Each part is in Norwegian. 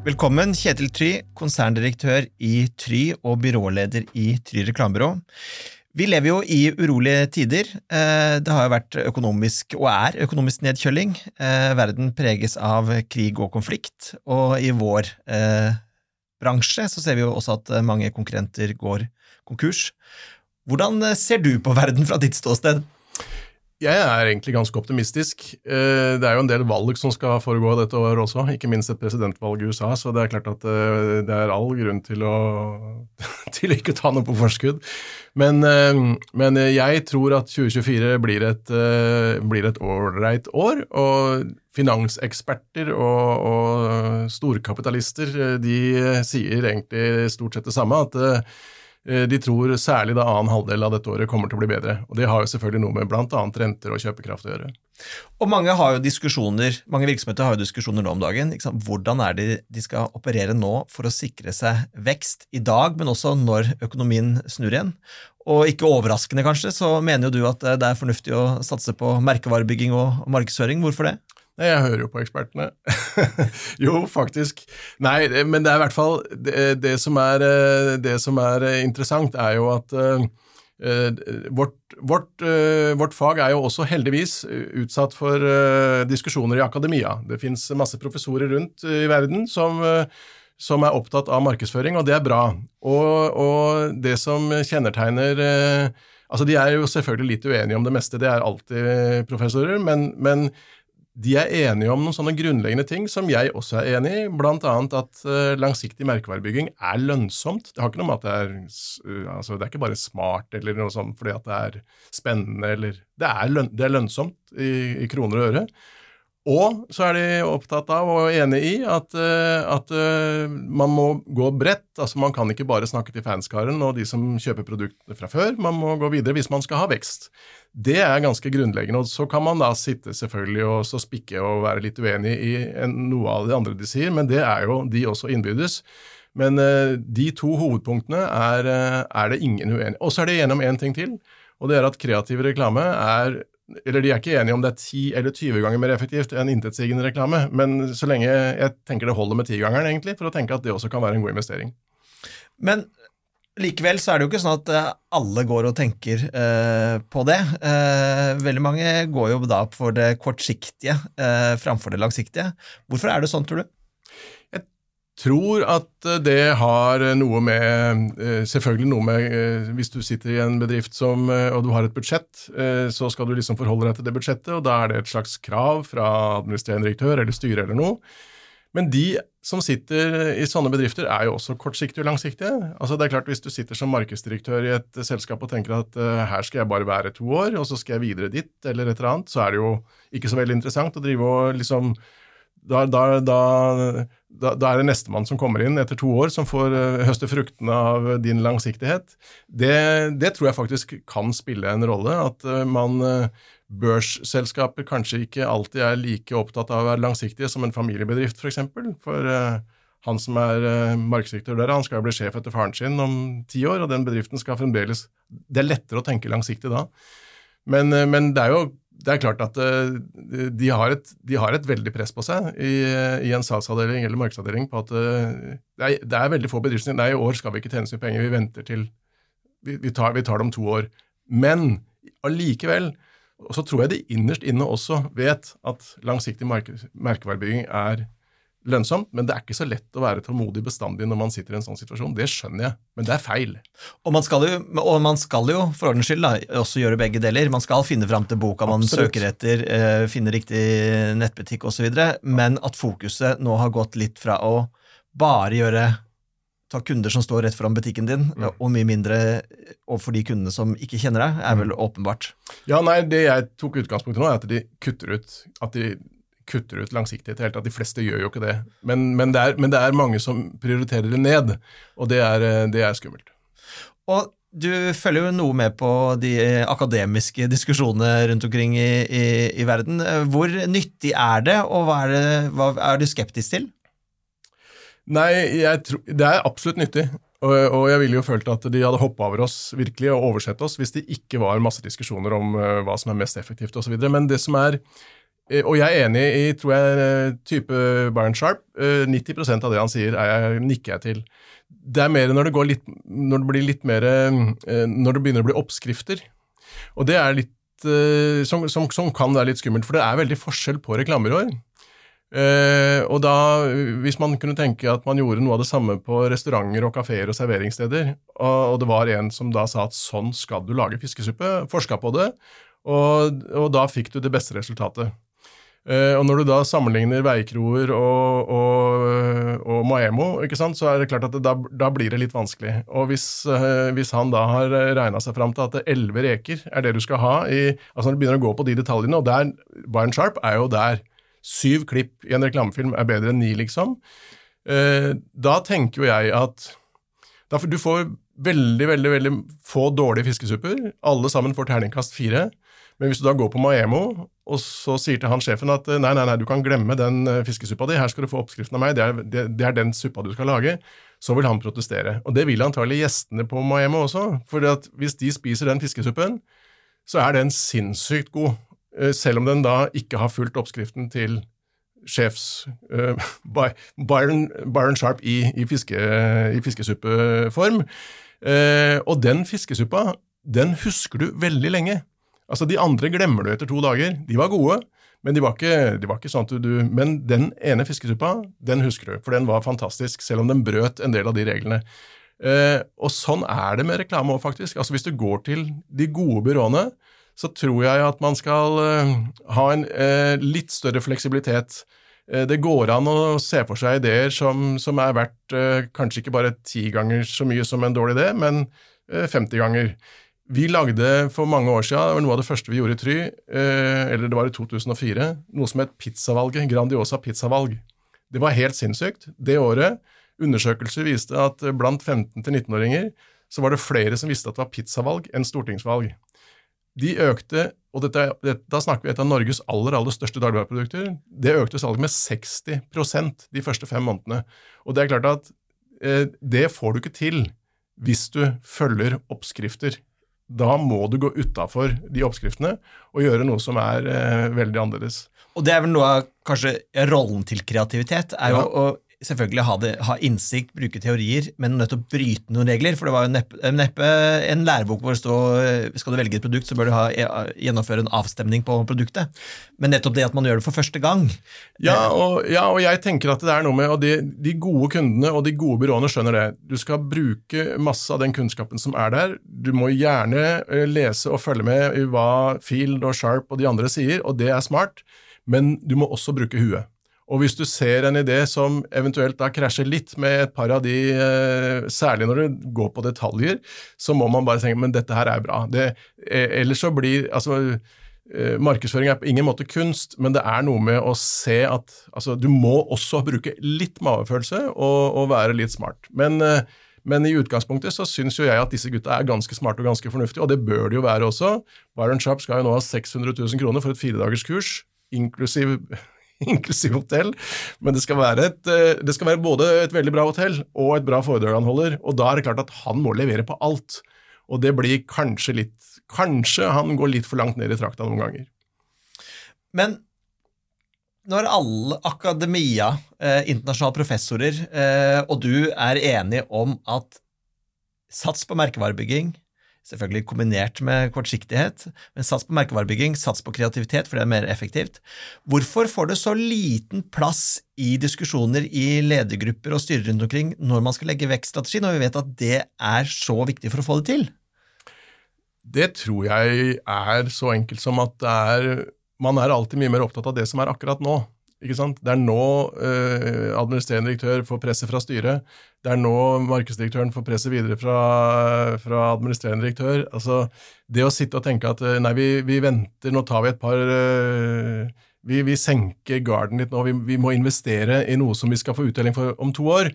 Velkommen, Kjetil Try, konserndirektør i Try og byråleder i Try reklamebyrå. Vi lever jo i urolige tider. Eh, det har jo vært økonomisk, og er økonomisk nedkjøling. Eh, verden preges av krig og konflikt, og i vår eh, bransje så ser vi jo også at mange konkurrenter går konkurs. Hvordan ser du på verden fra ditt ståsted? Jeg er egentlig ganske optimistisk. Eh, det er jo en del valg som skal foregå dette året også, ikke minst et presidentvalg i USA, så det er klart at eh, det er all grunn til å, til ikke ta noe på forskudd. Men, eh, men, jeg tror at 2024 blir et, blir et ålreit år, og finanseksperter og, og storkapitalister de sier egentlig stort sett det samme. at de tror særlig da annen halvdel av dette året kommer til å bli bedre. Og Det har jo selvfølgelig noe med bl.a. renter og kjøpekraft å gjøre. Og Mange har jo diskusjoner, mange virksomheter har jo diskusjoner nå om dagen. Hvordan er det de skal operere nå for å sikre seg vekst i dag, men også når økonomien snur igjen? Og ikke overraskende, kanskje, så mener jo du at det er fornuftig å satse på merkevarebygging og markedsføring. Hvorfor det? Nei, jeg hører jo på ekspertene. jo, faktisk. Nei, men det er i hvert fall det, det, som, er, eh, det som, er, eh, interessant, er jo at uh, vårt, vårt, uh, vårt, fag er jo også heldigvis utsatt for uh, diskusjoner i akademia. Det fins masse professorer rundt i verden som, som, er opptatt av markedsføring, og det er bra. Og, og det som kjennetegner Altså, De er jo selvfølgelig litt uenige om det meste, det er alltid professorer, men, men de er enige om noen sånne grunnleggende ting som jeg også er enig i, bl.a. at uh, langsiktig merkevarebygging er lønnsomt. Det har ikke noe med at det er uh, altså det er ikke bare smart eller noe sånt fordi at det er spennende eller Det er, løn, det er lønnsomt i, i, kroner og øre. Og så er de opptatt av og enig i at, uh, at man må gå bredt. altså Man kan ikke bare snakke til fanskaren og de som kjøper produktene fra før. Man må gå videre hvis man skal ha vekst. Det er ganske grunnleggende. og Så kan man da sitte selvfølgelig og så spikke og være litt uenig i noe av det andre de sier, men det er jo de også innbydes. Men uh, de to hovedpunktene er, er det ingen uenighet Og så er det gjennom én ting til, og det er at kreativ reklame er eller De er ikke enige om det er 10 eller 20 ganger mer effektivt enn intetsigende reklame, men så lenge jeg tenker det holder med tigangeren, egentlig, for å tenke at det også kan være en god investering. Men Likevel så er det jo ikke sånn at eh, alle går og tenker eh, på det. Eh, veldig mange går jo da for det kortsiktige eh, framfor det langsiktige. Hvorfor er det sånn, tror du? Tror at det har noe med eh, Selvfølgelig noe med eh, Hvis du sitter i en bedrift som, og du har et budsjett, så skal du liksom forholde deg til det budsjettet, og da er det et slags krav fra administrerende direktør eller styre eller noe. Men de som sitter i sånne bedrifter, er jo også kortsiktige og langsiktige. Altså det er klart Hvis du sitter som markedsdirektør i et selskap og tenker at her skal jeg bare være to år, og så skal jeg videre dit, eller et eller annet, så er det jo ikke så veldig interessant å drive og liksom da, da, da, da, er det nestemann som kommer inn etter to år, som får uh, høste fruktene av din langsiktighet. Det, det, tror jeg faktisk kan spille en rolle. At uh, man børsselskaper kanskje ikke alltid er like opptatt av å være langsiktige som en familiebedrift, f.eks. For, eksempel. for han som er markedsdirektør der, han skal jo bli sjef etter faren sin om ti år, og den bedriften skal fremdeles Det er lettere å tenke langsiktig da. Men, men det er jo det er klart at de har, et, de, har et, veldig press på seg i, i en salgsavdeling eller markedsavdeling på at det er, det er veldig få bedrifter Nei, i år skal vi ikke tjene så mye penger, vi venter til vi, vi, tar, vi tar det om to år. Men allikevel så tror jeg de innerst inne også vet at langsiktig merkevarebygging er lønnsomt, men det er ikke så lett å være tålmodig bestandig når man sitter i en sånn situasjon. Det skjønner jeg, men det er feil. Og man skal jo, man skal jo for ordens skyld da, også gjøre begge deler. Man skal finne fram til boka man Absolutt. søker etter, eh, finne riktig nettbutikk osv., men at fokuset nå har gått litt fra å bare gjøre ta kunder som står rett foran butikken din, mm. og mye mindre overfor de kundene som ikke kjenner deg, er vel mm. åpenbart. Ja, nei, Det jeg tok utgangspunkt i nå, er at de kutter ut, at de kutter ut langsiktighet. Helt, at De fleste gjør jo ikke det. Men, men, det er, men, det er, mange som prioriterer det ned, og det er, det er skummelt. Og du følger jo noe med på de akademiske diskusjonene rundt omkring i, i, i verden. Hvor nyttig er det, og hva er, det, hva er du skeptisk til? Nei, tror, det er absolutt nyttig. Og, og, jeg ville jo følt at de hadde hoppa over oss virkelig og oversett oss hvis det ikke var masse diskusjoner om hva som er mest effektivt osv. Men det som er eh, og jeg er enig i tror jeg, eh, type Byron Sharp. 90% av det han sier, jeg, nikker jeg til. Det er mer når det, litt, når det blir litt mer Når det begynner å bli oppskrifter. Og det er litt som, som, som, kan være litt skummelt, for det er veldig forskjell på reklamebyråer. Uh, og da, hvis man kunne tenke at man gjorde noe av det samme på restauranter og kafeer og serveringssteder, og, og, det var en som da sa at sånn skal du lage fiskesuppe, forska på det, og, og, da fikk du det beste resultatet. Uh, og Når du da sammenligner veikroer og, og, og Maemo, så er det klart at det, da, da, blir det litt vanskelig. Og Hvis, uh, hvis han da har regna seg fram til at elleve reker er det du skal ha i, altså Når du begynner å gå på de detaljene, og der, Byron Sharp er jo der. Syv klipp i en reklamefilm er bedre enn ni, liksom. Da tenker jo jeg at Du får veldig veldig, veldig få dårlige fiskesupper. Alle sammen får terningkast fire. Men hvis du da går på Maemo, og så sier til han sjefen at nei, nei, nei, du kan glemme den eh, fiskesuppa di, her skal du få oppskriften av meg, det er, det, det er den suppa du skal lage, så vil han protestere. Og det vil antagelig gjestene på Maemo også, for hvis de spiser den fiskesuppen, så er den sinnssykt god, eh, selv om den da ikke har fulgt oppskriften til sjefs uh, Byron, Byron, Sharp i, i, fiske, i fiskesuppeform. Uh, og den fiskesuppa, den husker du veldig lenge. Altså, De andre glemmer du etter to dager. De var gode, men de var ikke, de var ikke sånn at du Men den ene fiskesuppa, den husker du, for den var fantastisk, selv om den brøt en del av de reglene. Eh, og sånn er det med reklame òg, faktisk. Altså, Hvis du går til de gode byråene, så tror jeg at man skal eh, ha en eh, litt større fleksibilitet. Eh, det går an å se for seg ideer som, som er verdt eh, kanskje ikke bare ti ganger så mye som en dårlig idé, men 50 ganger. Vi lagde for mange år siden, det var noe av det første vi gjorde i Try, eh, eller det var i 2004, noe som het Pizzavalget. Grandiosa pizzavalg. Det var helt sinnssykt. Det året, undersøkelser viste at blant 15-19-åringer så var det flere som visste at det var pizzavalg enn stortingsvalg. De økte, og dette, dette, da snakker vi et av Norges aller aller største dagligvareprodukter, det økte salget med 60% de første fem månedene. Og det er klart at eh, det får du ikke til hvis du følger oppskrifter da må du gå utafor de oppskriftene og gjøre noe som er eh, veldig annerledes. Og det er vel noe av kanskje rollen til kreativitet, er jo ja. å selvfølgelig ha, det, ha, innsikt, bruke teorier, men nødt til å bryte noen regler. For det var jo neppe, neppe en lærebok hvor det står skal du velge et produkt, så bør du ha, gjennomføre en avstemning på produktet. Men nettopp det at man gjør det for første gang. Ja, og, ja, og jeg tenker at det er noe med og de, de, gode kundene og de gode byråene skjønner det. Du skal bruke masse av den kunnskapen som er der. Du må gjerne eh, lese og følge med i hva Field og Sharp og de andre sier, og det er smart, men du må også bruke huet. Og hvis du ser en idé som eventuelt da krasjer litt med et par av de, eh, særlig når du går på detaljer, så må man bare tenke men dette her er bra. Det, eh, ellers så blir altså eh, Markedsføring er på ingen måte kunst, men det er noe med å se at altså, Du må også bruke litt magefølelse og, og være litt smart. Men, men i utgangspunktet så syns jo jeg at disse gutta er ganske smarte og ganske fornuftige, og det bør de jo være også. Byron Sharp skal jo nå ha 600 000 kroner for et firedagerskurs, inklusiv inklusiv hotell. Men det skal, et, eh, det skal være både et veldig bra hotell og et bra foredrag han holder, og da er det klart at han må levere på alt. Og det blir kanskje litt Kanskje han går litt for langt ned i trakta noen ganger. Men når alle akademia, eh, internasjonale professorer, eh, og du er enige om at sats på merkevarebygging, Selvfølgelig kombinert med kortsiktighet, men sats på merkevarebygging, sats på kreativitet, for det er mer effektivt. Hvorfor får det så liten plass i diskusjoner i ledergrupper og styrer rundt omkring når man skal legge vekststrategi, når vi vet at det er så viktig for å få det til? Det tror jeg er så enkelt som at er, man er alltid mye mer opptatt av det som er akkurat nå. Ikke sant? Det er nå eh, administrerende direktør får presset fra styret. Det er nå markedsdirektøren får presset videre fra, fra, administrerende direktør. Altså, Det å sitte og tenke at eh, nei, vi, vi venter, nå tar vi et par eh, vi, vi, senker garden litt nå, vi, vi, må investere i noe som vi skal få uttelling for om to år,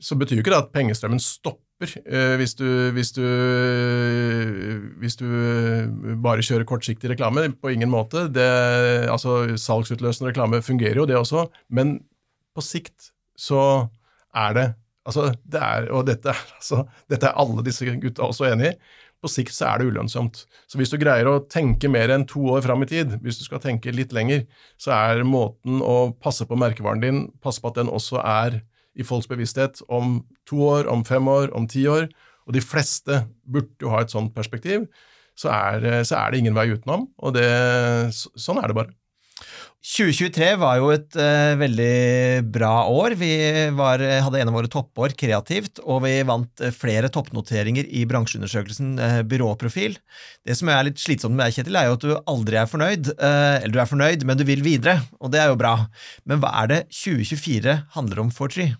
så betyr jo ikke det at pengestrømmen stopper eh, hvis, du, hvis, du, hvis, du, bare kjører kortsiktig reklame. På ingen måte. Det, altså, salgsutløsende reklame fungerer jo, det også, men på sikt så er det Altså, det er, og dette, altså, dette er alle disse gutta også enig i. på sikt så er det ulønnsomt. Så hvis du greier å tenke mer enn to år fram i tid, hvis du skal tenke litt lenger, så er måten å passe på merkevaren din, passe på at den også er i folks bevissthet om to år, om fem år, om ti år, og de fleste burde jo ha et sånt perspektiv, så er, så er det ingen vei utenom, og det, sånn er det bare. 2023 var jo et uh, veldig bra år. Vi var, hadde en av våre toppår kreativt, og vi vant uh, flere toppnoteringer i bransjeundersøkelsen uh, Byråprofil. Det som er litt slitsomt med deg, Kjetil, er jo at du aldri er fornøyd. eller du er fornøyd, men du vil videre, og det er jo bra. Men hva er det 2024 handler om for Try?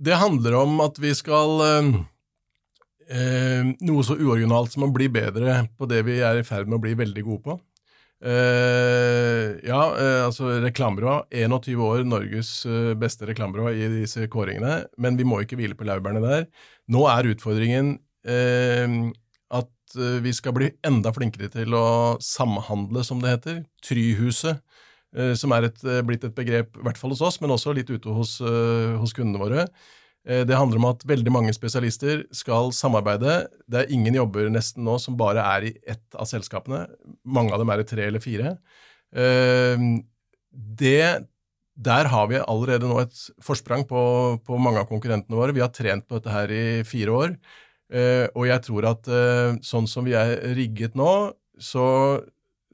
Det handler om at vi skal Noe så uoriginalt som å bli bedre på det vi er i ferd med å bli veldig gode på. Uh, ja, uh, altså reklamebyrå. 21 år Norges uh, beste reklamebyrå i disse kåringene. Men vi må ikke hvile på laurbærene der. Nå er utfordringen at vi skal bli enda flinkere til å samhandle, som det heter. Tryhuset, som er et, blitt et begrep, i hvert fall hos oss, men også litt ute hos, hos kundene våre. Eh, det handler om at veldig mange spesialister skal samarbeide. Det er ingen jobber nesten nå som bare er i ett av selskapene. Mange av dem er i tre eller fire. Eh, det, der har vi allerede nå et forsprang på, på, mange av konkurrentene våre. Vi har trent på dette her i fire år. Eh, og jeg tror at sånn som vi er rigget nå, så,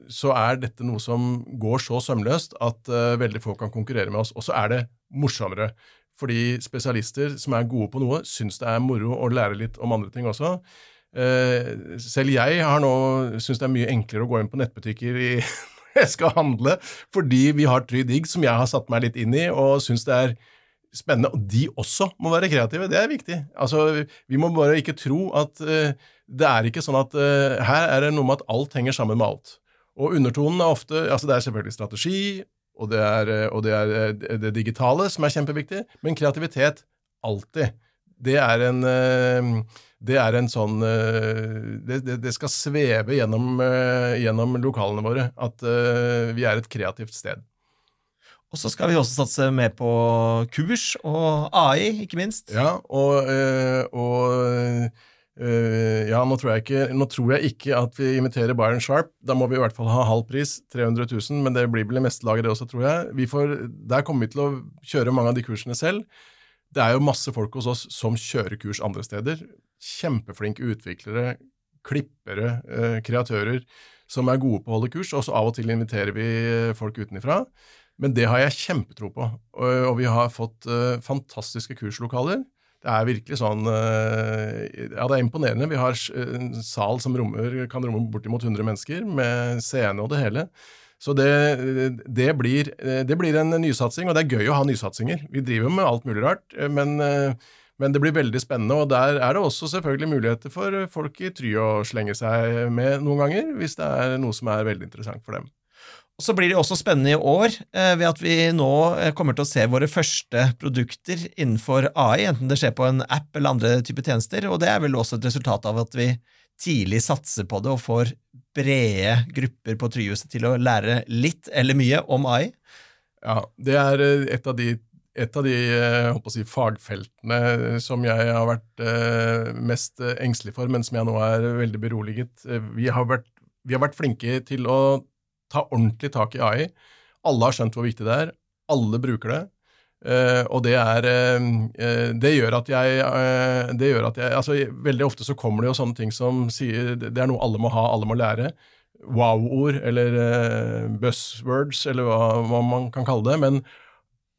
så er dette noe som går så sømløst at veldig få kan konkurrere med oss. Og så er det morsommere. Fordi spesialister som er gode på noe, syns det er moro å lære litt om andre ting også. Eh, selv jeg har nå syns det er mye enklere å gå inn på nettbutikker i, når jeg skal handle, fordi vi har Trydigg, som jeg har satt meg litt inn i, og syns det er spennende. Og de også må være kreative, det er viktig. Altså, Vi må bare ikke tro at uh, det er ikke sånn at uh, her er det noe med at alt henger sammen med alt. Og undertonen er ofte altså Det er selvfølgelig strategi, og det, er, eh, og det er eh, det digitale som er kjempeviktig, men kreativitet alltid. Det er en, eh, det er en sånn det, det, skal sveve gjennom, gjennom, lokalene våre at vi er et kreativt sted. Og så skal vi også satse mer på kurs og AI, ikke minst. Ja, og, og Uh, ja, nå tror, ikke, nå tror, jeg ikke, at vi inviterer Byron Sharp. Da må vi i hvert fall ha halv pris, 300 000, men det blir vel i meste laget, det også, tror jeg. Får, der kommer vi til å kjøre mange av de kursene selv. Det er jo masse folk hos oss som kjører kurs andre steder. Kjempeflinke utviklere, klippere, uh, kreatører som er gode på å holde kurs. Og så av og til inviterer vi folk utenfra. Men det har jeg kjempetro på. Og, og vi har fått uh, fantastiske kurslokaler det er virkelig sånn eh, Ja, det er imponerende. Vi har en sal som rommer, kan romme bortimot 100 mennesker, med scene og det hele. Så det, det, blir, det, blir, en nysatsing, og det er gøy å ha nysatsinger. Vi driver med alt mulig rart, men, men, det blir veldig spennende. Og der er det også selvfølgelig muligheter for folk i Try å slenge seg med noen ganger, hvis det er noe som er veldig interessant for dem. Så blir det også spennende i år eh, ved at vi nå eh, kommer til å se våre første produkter innenfor AI, enten det skjer på en app eller andre typer tjenester, og det er vel også et resultat av at vi tidlig satser på det og får brede grupper på Tryhuset til å lære litt eller mye om AI. Ja, det er eh, et av de, et av de si, fagfeltene som jeg har vært mest engstelig for, men som jeg nå er veldig beroliget. Vi har vært, vi har vært flinke til å ta ordentlig tak i AI. Alle har skjønt hvor viktig det er. Alle bruker det. Uh, og det er uh, Det gjør at jeg, uh, det gjør at jeg altså, Veldig ofte så kommer det jo sånne ting som sier det er noe alle må ha, alle må lære. Wow-ord eller buzzwords, eller hva, hva, man kan kalle det. Men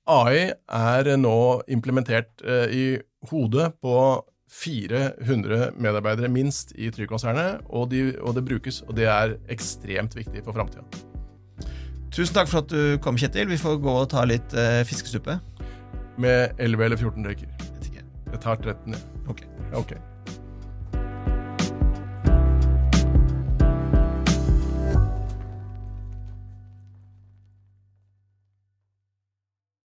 AI er nå implementert i hodet på 400 medarbeidere minst i Tryg-konsernet, og, de, og, det brukes, og det er ekstremt viktig for framtida. Tusen takk for at du kom, Kjetil. Vi får gå og ta litt eh, fiskesuppe. Med 11 eller 14 reker. Jeg tar 13, ja. Ok. okay.